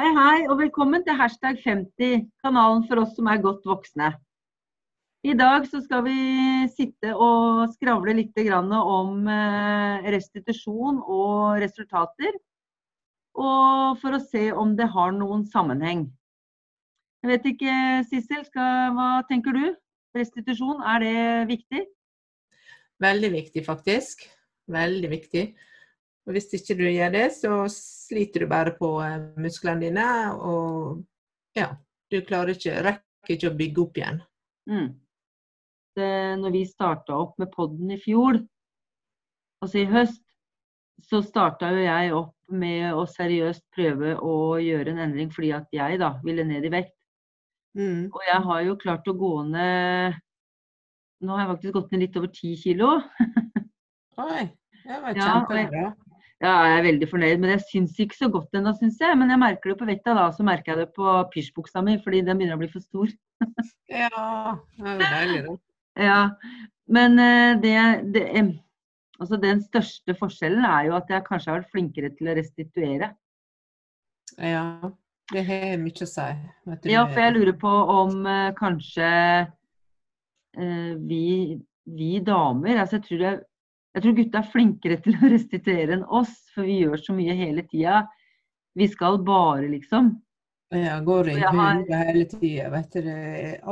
Hei, hei, og velkommen til hashtag 50, kanalen for oss som er godt voksne. I dag så skal vi sitte og skravle litt om eh, restitusjon og resultater. Og for å se om det har noen sammenheng. Jeg vet ikke, Sissel, hva tenker du? Restitusjon, er det viktig? Veldig viktig, faktisk. Veldig viktig. Og hvis ikke du gjør det, så sliter du bare på eh, musklene dine, og ja, du klarer ikke, rekker ikke å bygge opp igjen. Mm. Det, når vi starta opp med podden i fjor, altså i høst, så starta jo jeg opp med å seriøst prøve å gjøre en endring fordi at jeg da ville ned i vekt. Mm. Og jeg har jo klart å gå ned Nå har jeg faktisk gått ned litt over ti kilo. Oi, det var kjempebra. Ja, jeg er veldig fornøyd, men jeg syns ikke så godt ennå, syns jeg. Men jeg merker det på vekta, da. Så merker jeg det på pysjbuksa mi, fordi den begynner å bli for stor. ja, det er deilig, det. Ja, men eh, det, det, altså den største forskjellen er jo at jeg kanskje har vært flinkere til å restituere. Ja, det har mye å si. Ja, for jeg lurer på om uh, kanskje uh, vi, vi, damer altså jeg tror det jeg tror gutta er flinkere til å restituere enn oss, for vi gjør så mye hele tida. Vi skal bare, liksom. Ja, går i huet hele tida, vet du.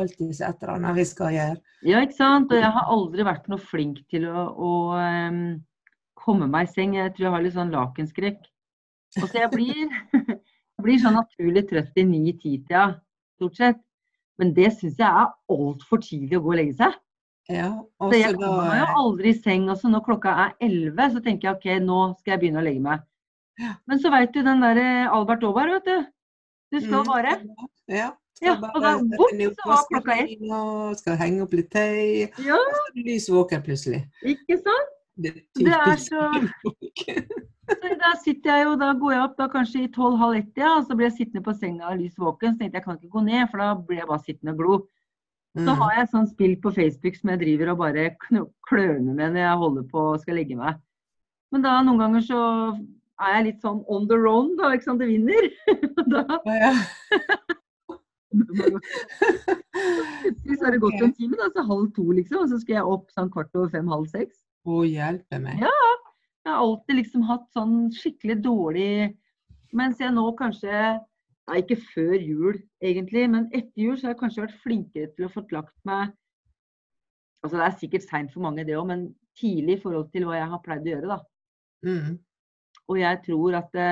Alltid et eller annet vi skal gjøre. Ja, ikke sant. Og jeg har aldri vært noe flink til å, å um, komme meg i seng. Jeg tror jeg har litt sånn lakenskrekk. Og så jeg blir, blir sånn naturlig trøtt i ni-ti-tida, stort sett. Men det syns jeg er altfor tidlig å gå og legge seg. Ja, så jeg kommer meg jo aldri i seng. Og så når klokka er 11, så tenker jeg OK, nå skal jeg begynne å legge meg. Ja. Men så veit du den derre Albert Aaberg, vet du. Du skal mm, bare. Ja. ja og da bort, så var klokka ett. Skal henge opp litt tøy. Ja. Og så blir lys våken plutselig. Ikke sant? Det, det er så så Da sitter jeg jo, da går jeg opp da kanskje i tolv-halv ett, ja, og så blir jeg sittende på senga lys våken. Så tenkte jeg jeg kan ikke gå ned, for da blir jeg bare sittende og glo. Så mm. har jeg et sånt spill på Facebook som jeg driver og bare kløner med når jeg holder på og skal legge meg. Men da noen ganger så er jeg litt sånn on the run, da. Ikke sant, det vinner. da ja, Så har det gått en time, da, så halv to, liksom. Og så skal jeg opp sånn kvart over fem-halv seks. Å hjelpe meg. Ja. Jeg har alltid liksom hatt sånn skikkelig dårlig Mens jeg nå kanskje Nei, ikke før jul egentlig, men etter jul så har jeg kanskje vært flinkere til å få lagt meg Altså det er sikkert seint for mange det òg, men tidlig i forhold til hva jeg har pleid å gjøre, da. Mm. Og jeg tror at det,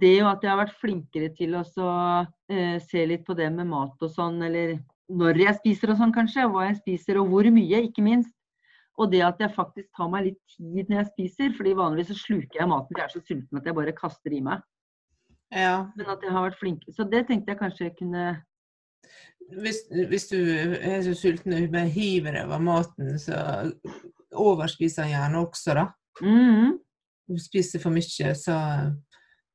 det at jeg har vært flinkere til å så, eh, se litt på det med mat og sånn, eller når jeg spiser og sånn kanskje, hva jeg spiser og hvor mye, ikke minst. Og det at jeg faktisk tar meg litt tid når jeg spiser, fordi vanligvis så sluker jeg maten til jeg er så sulten at jeg bare kaster i meg. Ja. Men at jeg har vært flink. Så det tenkte jeg kanskje jeg kunne hvis, hvis, du er så sulten og bare hiver deg over maten, så overspiser han gjerne også, da. Mm. Du spiser for mye, så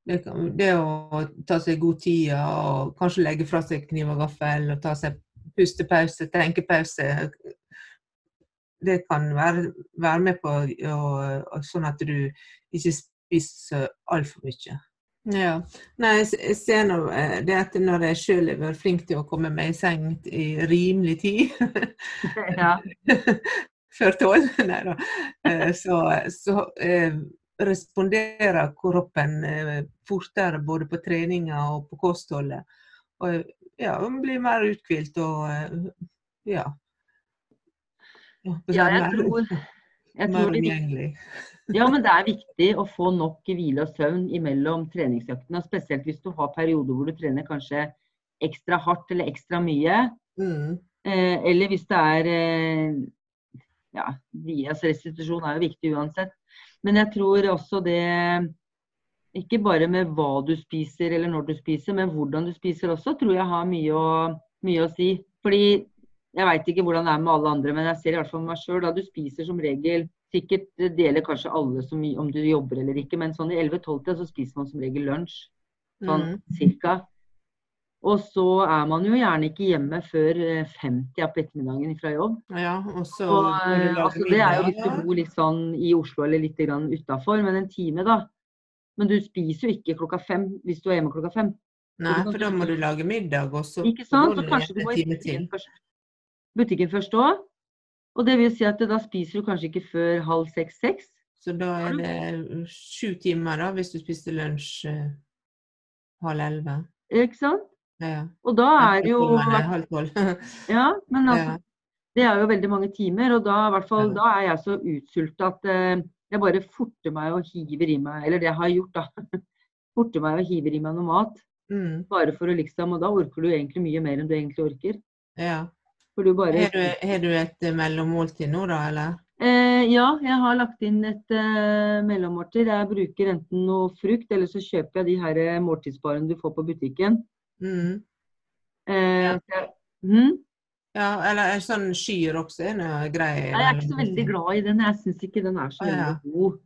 det, det, å ta seg god tid og kanskje legge fra seg kniv og gaffel og ta seg pustepause, tenkepause Det kan være, være med på å, sånn at du ikke spiser altfor mye. Ja. Nei, jeg ser nå eh, det at når jeg sjøl har vært flink til å komme meg i seng i rimelig tid Før tolv, nei da. Eh, så, så eh, responderer kroppen eh, fortere både på treninga og på kostholdet. Og ja, man blir mer uthvilt og ja. Ja, jeg tror, jeg tror det, ja, men det er viktig å få nok hvile og søvn imellom treningsøktene. Spesielt hvis du har perioder hvor du trener kanskje ekstra hardt eller ekstra mye. Mm. Eh, eller hvis det er eh, Ja, vias restitusjon er jo viktig uansett. Men jeg tror også det Ikke bare med hva du spiser eller når du spiser, men hvordan du spiser også, tror jeg har mye å, mye å si. Fordi jeg veit ikke hvordan det er med alle andre, men jeg ser i hvert fall med meg sjøl. Du spiser som regel Sikkert deler kanskje alle som, om du jobber eller ikke, men sånn i 11-12 så spiser man som regel lunsj. Sånn mm. cirka. Og så er man jo gjerne ikke hjemme før 50 eh, på ettermiddagen fra jobb. Ja, og så og, altså, det er jo hvis du bor litt sånn i Oslo eller litt utafor, men en time, da. Men du spiser jo ikke klokka fem hvis du er hjemme klokka fem. Nei, for da må du lage middag også. Ikke sant? Og kanskje du må i butikken først. Butikken først òg. Og det vil si at da spiser du kanskje ikke før halv seks-seks. Så da er det sju timer da, hvis du spiste lunsj eh, halv elleve? Ikke sant? Ja. Og da er det jo Halv tolv. ja, men altså ja. Det er jo veldig mange timer, og da, fall, da er jeg så utsulta at eh, jeg bare forter meg og hiver i meg Eller det jeg har gjort, da. forter meg og hiver i meg noe mat. Mm. Bare for å liksom Og da orker du egentlig mye mer enn du egentlig orker. Ja. For du bare Har du, du et eh, mellommåltid nå, da, eller? Eh, ja, jeg har lagt inn et eh, mellommåltid. Jeg bruker enten noe frukt, eller så kjøper jeg de her eh, måltidsbarene du får på butikken. Mm. Eh, ja. mm? ja. eller en sånn skyr også er noe grei? Jeg er ikke så veldig glad i den. Jeg syns ikke den er så veldig ja. god.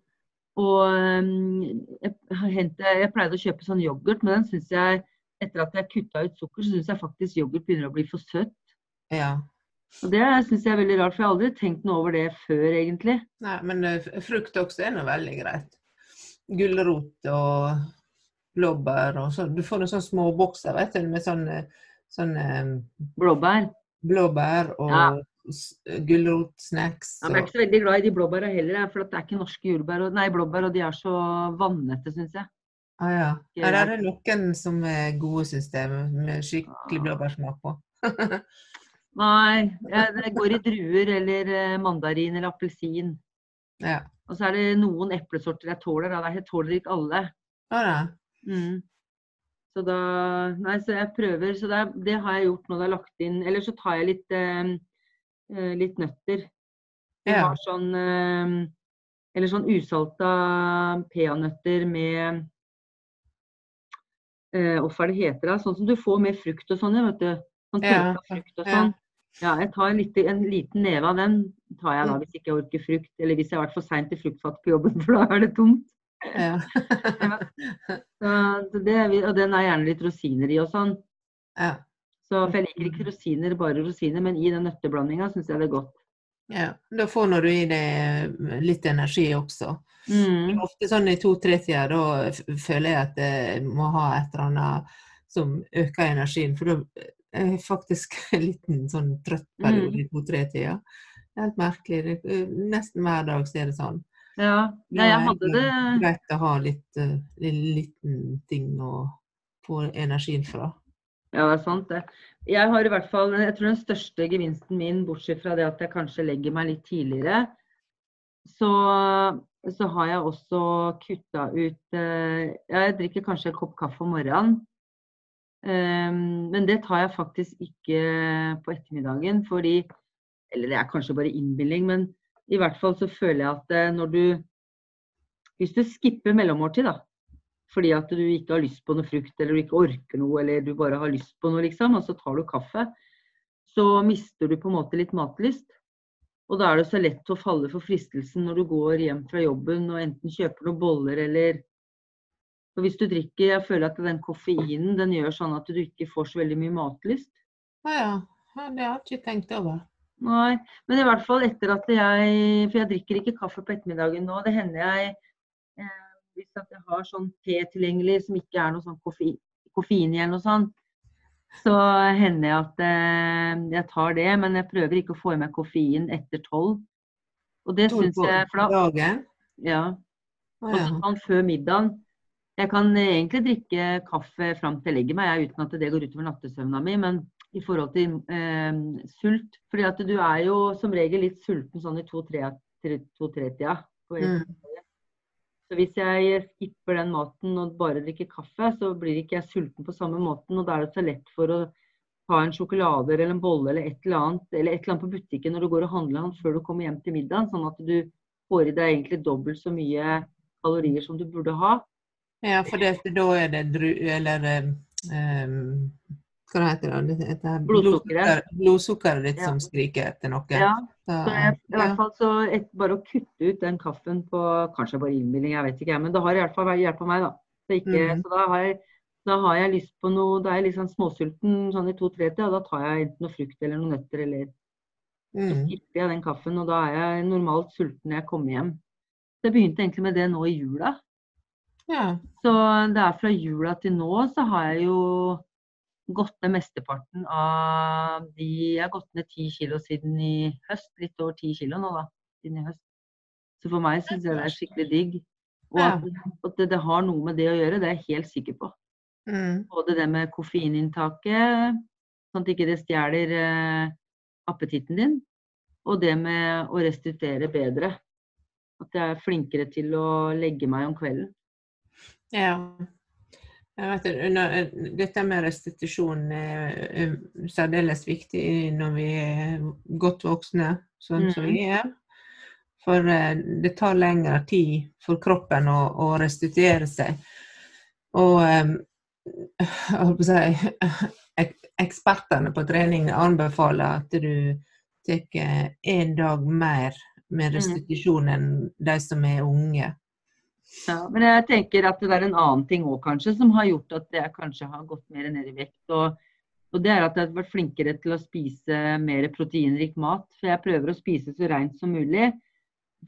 Og um, jeg, jeg, pleide å kjøpe sånn yoghurt, men den syns jeg etter at jeg kutta ut sukker, så syns jeg faktisk yoghurt begynner å bli for søtt. Ja. Og det syns jeg er veldig rart, for jeg har aldri tenkt noe over det før, egentlig. Nei, men uh, frukt også er noe veldig greit. Gulrot og blåbær og sånn. Du får noen sånne små bokser, vet du, med sånne, sånn um, Blåbær? Blåbær og ja. gulrotsnacks. Ja, men jeg er ikke så veldig glad i de blåbæra heller, for det er ikke norske jordbær, og, nei, blåbær, og de er så vannete, syns jeg. Ah, ja. Her er det noen som er gode systemer, med skikkelig blåbærsmak på. Nei, det går i druer eller eh, mandarin eller appelsin. Ja. Og så er det noen eplesorter jeg tåler. Da. Jeg tåler ikke alle. Ja, ja. Mm. Så da Nei, så jeg prøver. Så det, det, har jeg gjort nå det er lagt inn. Eller så tar jeg litt, eh, eh litt nøtter. Jeg ja. har sånn eh, Eller sånn usalta peanøtter med eh, Hva er det heter det? Sånn som du får med frukt og sånn, vet du. Sånn tørka frukt og sånn. Ja, jeg tar en, lite, en, liten neve av den tar jeg da hvis ikke jeg orker frukt. Eller hvis jeg har vært for seint til fruktfatt på jobben, for da er det tomt. Ja. så det, og den er gjerne litt rosiner i og sånn. Ja. Så, for jeg liker ikke rosiner, bare rosiner, men i den nøtteblandinga syns jeg det er godt. Ja, Da får du i deg litt energi også. Mm. Ofte sånn i to-tre-tida, da føler jeg at jeg må ha et eller annet som øker energien. For da faktisk en liten sånn trøtt periode mm. i to-tre-tida. Helt merkelig. Det, nesten hver dag så er det sånn. Ja, ja jeg hadde det Greit å ha litt uh, liten ting å få energien fra. Ja, det er sant det. Jeg har i hvert fall, jeg tror den største gevinsten min, bortsett fra det at jeg kanskje legger meg litt tidligere, så, så har jeg også kutta ut Jeg drikker kanskje en kopp kaffe om morgenen. Ehm, men det tar jeg faktisk ikke på ettermiddagen, fordi Eller det er kanskje bare innbilning, men i hvert fall så føler jeg at eh, når du Hvis du skipper mellommåltid, da, fordi at du ikke har lyst på noe frukt, eller du ikke orker noe, eller du bare har lyst på noe, liksom, og så tar du kaffe, så mister du på en måte litt matlyst. Og da er det så lett å falle for fristelsen når du går hjem fra jobben og enten kjøper noen boller eller for hvis du drikker Jeg føler at den koffeinen den gjør sånn at du ikke får så veldig mye matlyst. Ja, ja. ja det har jeg ikke tenkt over. Nei, men i hvert fall etter at jeg For jeg drikker ikke kaffe på ettermiddagen nå. Det hender jeg eh, Hvis at jeg har sånn te tilgjengelig som ikke er noe sånn koffein, koffein i eller noe sånt, så hender det at eh, jeg tar det. Men jeg prøver ikke å få i meg koffein etter tolv. Og det syns jeg for da? Ja. Og sånn før middagen. Jeg kan egentlig drikke kaffe fram til jeg legger meg, uten at det går utover nattesøvna mi. Men i forhold til eh, sult fordi at du er jo som regel litt sulten sånn i to-tre-tida. Mm. Så hvis jeg skipper den maten og bare drikker kaffe, så blir ikke jeg sulten på samme måten. Og da er det så lett for å ta en sjokolade eller en bolle eller et eller annet, eller et eller annet på butikken når du går og handler den før du kommer hjem til middagen. sånn at du får i deg egentlig dobbelt så mye kalorier som du burde ha. Ja, for det, da er det dru... Eller um, hva heter det? det blodsukkeret. blodsukkeret ditt ja. som skriker etter noe. Ja. Så jeg, i hvert fall så et, Bare å kutte ut den kaffen på Kanskje bare innbilning, jeg vet ikke. Men det har i hvert fall hjulpet meg, da. Så, ikke, mm. så da, har jeg, da, har jeg, lyst på noe Da er jeg sånn småsulten sånn i to-tre-tida, og da tar jeg enten noe frukt eller noen nøtter eller Så mm. skipper jeg den kaffen, og da er jeg normalt sulten når jeg kommer hjem. Så jeg begynte egentlig med det nå i jula. Ja. Så det er fra jula til nå så har jeg jo gått ned mesteparten av de Jeg har gått ned ti kilo siden i høst. Litt over ti kilo nå, da. Siden i høst. Så for meg syns jeg det er skikkelig digg. Og at, at det, det, har noe med det å gjøre, det er jeg helt sikker på. Mm. Både det med koffeininntaket, sånn at ikke det stjeler eh, appetitten din. Og det med å restituere bedre. At jeg er flinkere til å legge meg om kvelden. Ja. Vet, dette med restitusjon er særdeles viktig når vi er godt voksne, sånn som vi mm. er. For eh, det tar lengre tid for kroppen å, å restituere seg. Og eh, jeg håper å si, ekspertene på trening anbefaler at du tar en dag mer med mm. restitusjon enn de som er unge. Ja, men jeg tenker at det er en annen ting òg kanskje som har gjort at jeg kanskje har gått mer ned i vekt. Og, og det er at jeg har vært flinkere til å spise mer proteinrik mat. For jeg prøver å spise så rent som mulig.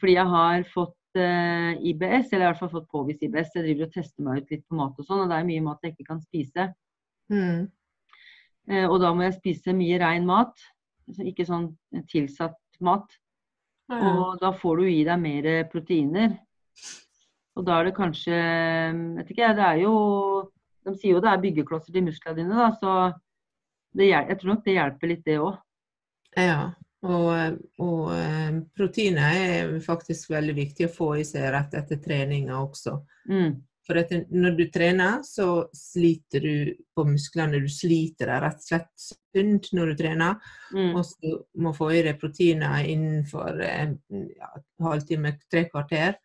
Fordi jeg har fått eh, IBS, eller i hvert fall fått påvist IBS. Jeg driver og tester meg ut litt på mat og sånn, og det er mye mat jeg ikke kan spise. Mm. Eh, og da må jeg spise mye rein mat, ikke sånn tilsatt mat. Ja. Og da får du i deg mer proteiner. Og da er det kanskje Vet ikke, det er jo De sier jo det er byggeklosser til musklene dine, da, så det, jeg tror nok det hjelper litt, det òg. Ja. Og, og eh, proteiner er faktisk veldig viktig å få i seg rett etter treninga også. Mm. For når du trener, så sliter du på musklene. Du sliter deg rett og slett sunt når du trener. Mm. Og så må få i deg proteiner innenfor en ja, halvtime, tre kvarter.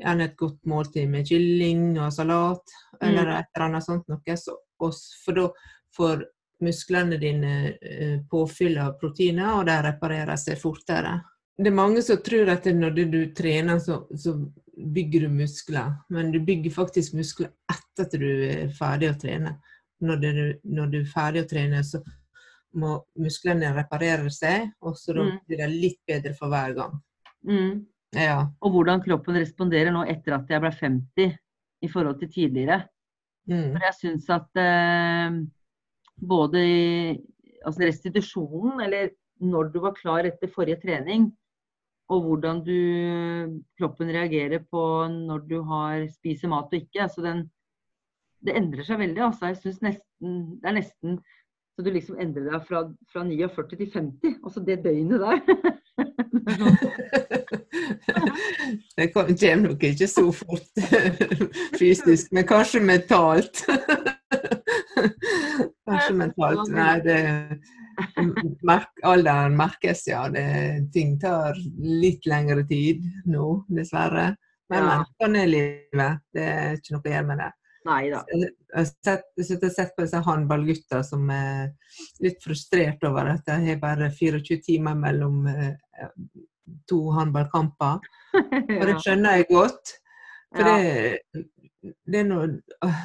Gjerne et godt måltid med kylling og salat eller mm. et eller annet sånt noe. Så, for da får musklene dine eh, påfyll av proteiner, og de reparerer seg fortere. Det er mange som tror at når du trener, så, så bygger du muskler. Men du bygger faktisk muskler etter at du er ferdig å trene. Når du, når du er ferdig å trene, så må musklene reparere seg, og så mm. blir det litt bedre for hver gang. Mm. Ja. Og hvordan kroppen responderer nå etter at jeg ble 50 i forhold til tidligere. Mm. For jeg syns at eh, både i altså restitusjonen, eller når du var klar etter forrige trening, og hvordan du, kroppen reagerer på når du har spiser mat og ikke. Altså den, det endrer seg veldig. Altså. Jeg synes nesten, Det er nesten så du liksom endrer deg fra, fra 49 til 50. Altså det døgnet der. det kommer nok ikke så fort fysisk, men kanskje mentalt. Kanskje mentalt. Nei, det merk, alderen merkes, ja. Det, ting tar litt lengre tid nå, dessverre. Men, ja. sånn er livet. Det er ikke noe å gjøre med det. Nei da. Jeg har sett, sett på disse håndballgutta som er litt frustrert over at jeg har bare 24 timer mellom eh, to håndballkamper. Og det skjønner jeg godt. For det, det er noe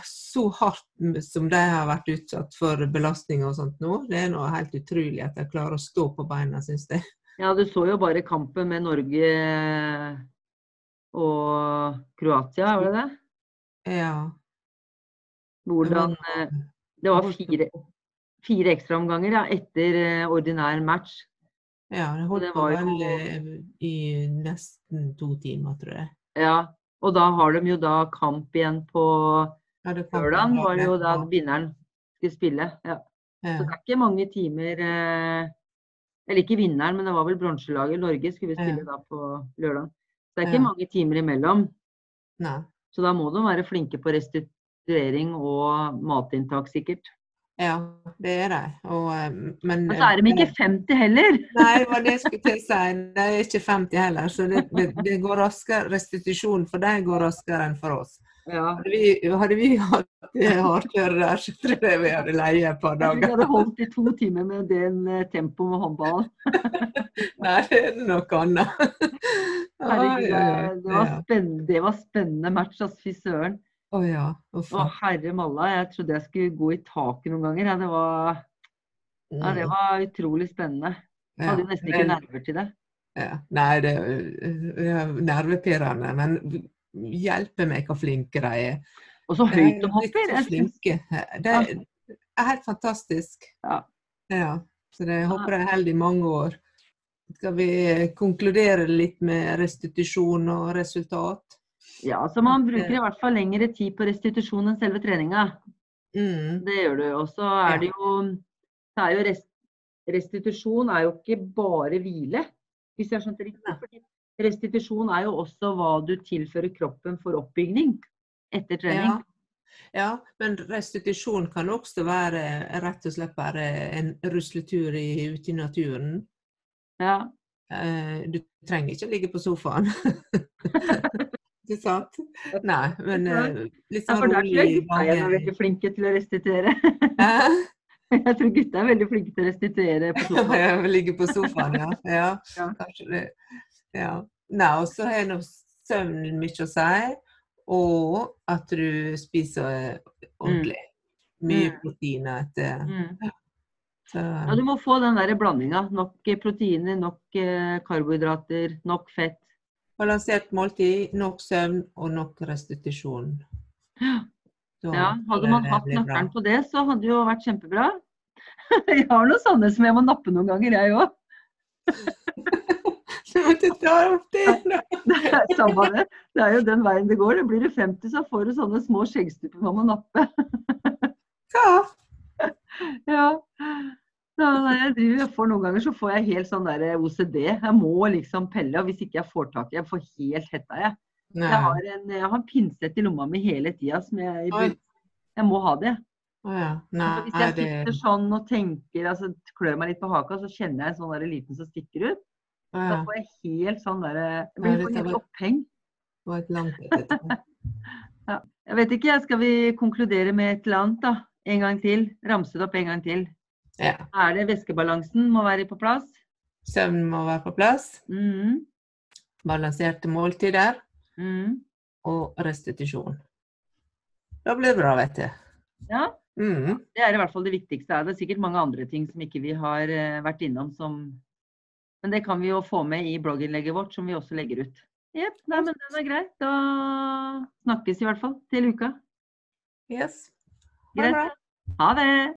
så hardt som de har vært utsatt for belastninger og sånt nå. Det er noe helt utrolig at de klarer å stå på beina, syns jeg. Ja, du så jo bare kampen med Norge og Kroatia, var det det? Ja. Hvordan øh, Det var fire, fire ekstraomganger ja, etter øh, ordinær match. Ja, det holdt på vel i nesten to timer, tror jeg. Ja, og da har de jo da kamp igjen på ja, lørdag, var det jo da vinneren skulle spille. Ja. Ja. Så det er ikke mange timer eh, Eller ikke vinneren, men det var vel bronselaget Norge skulle vi spille da på lørdag. Så det er ikke mange timer imellom. Nei. Så da må de være flinke på restituering og matinntak, sikkert. Ja, det er det. Og, eh, men, men så er de ikke 50 heller! Nei, det var det jeg skulle til å si. De er ikke 50 heller. Så det, det, det går raskere. Restitusjon for dem går raskere enn for oss. Ja. Hadde, vi, hadde vi hatt hardkjøre der, så tror jeg vi hadde leie et par dager. Vi hadde holdt i to timer med den tempo tempoet med håndball. Nei, det er noe annet. Herregud, det, var spennende, det var spennende match, altså. Fy søren. Å ja. Å herre malla, jeg trodde jeg skulle gå i taket noen ganger. Ja, det, var, ja, det mm. var utrolig spennende. Jeg hadde jo nesten ikke nerver til det. Ja. Nei, det er nervepirrende. Men hjelpe meg hvor flinke de er. Og så høyt de hopper. Er. Det er helt fantastisk. Ja. ja. Så det håper jeg holder i mange år. Skal vi konkludere litt med restitusjon og resultat? Ja, så man bruker i hvert fall lengre tid på restitusjon enn selve treninga. Mm. Det gjør du. Og så er det jo, det er jo rest, Restitusjon er jo ikke bare hvile, hvis jeg har skjønt det riktig. Restitusjon er jo også hva du tilfører kroppen for oppbygning etter trening. Ja. ja men restitusjon kan også være rett og slett bare en rusletur ute i naturen. Ja. Eh, du trenger ikke ligge på sofaen. Ikke sant? Nei, men uh, litt sånn rolig ja, gutta er veldig flinke til å restituere. jeg tror gutta er veldig flinke til å restituere på sofaen. ligge på sofaen, ja. ja. ja. Kanskje det. Ja. Nei, og så har nå søvnen mye å si, og at du spiser eh, ordentlig. Mm. Mye proteiner etter mm. Ja, du må få den der blandinga. Nok proteiner, nok karbohydrater, nok fett. Balansert måltid, nok søvn og nok restitusjon. Så, ja, hadde man hatt nøkkelen på det, så hadde det jo vært kjempebra. Jeg har noen sånne som jeg må nappe noen ganger, jeg òg. det, er samme det. Det er jo den veien det går. Det blir du 50, så får du sånne små skjeggstupper man må nappe. Ja. ja. Ja, jeg driver, jeg får Noen ganger så får jeg helt sånn der OCD. Jeg må liksom pelle, og hvis ikke jeg får tak i Jeg får helt hetta, jeg. Jeg har, en, jeg har en pinsett i lomma mi hele tida som jeg, jeg må ha det. Oh, ja. Nei, hvis jeg sitter sånn og tenker, altså klør meg litt på haka, så kjenner jeg en sånn der liten som stikker ut. Oh, ja. Da får jeg helt sånn derre Jeg blir helt oppheng. Det langt ja. Jeg vet ikke, skal vi konkludere med et eller annet, da? En gang til. Ramse det opp en gang til. Ja. Er det væskebalansen må være på plass? Søvn må være på plass. Mm. Balanserte måltider. Mm. Og restitusjon. Da blir det bra, vet du. Ja. Mm. Det er i hvert fall det viktigste. Det er sikkert mange andre ting som ikke vi har uh, vært innom som Men det kan vi jo få med i blogginnlegget vårt, som vi også legger ut. Jepp. Nei, men den er greit. Da snakkes i hvert fall til uka. Yes. Greit. Ha det.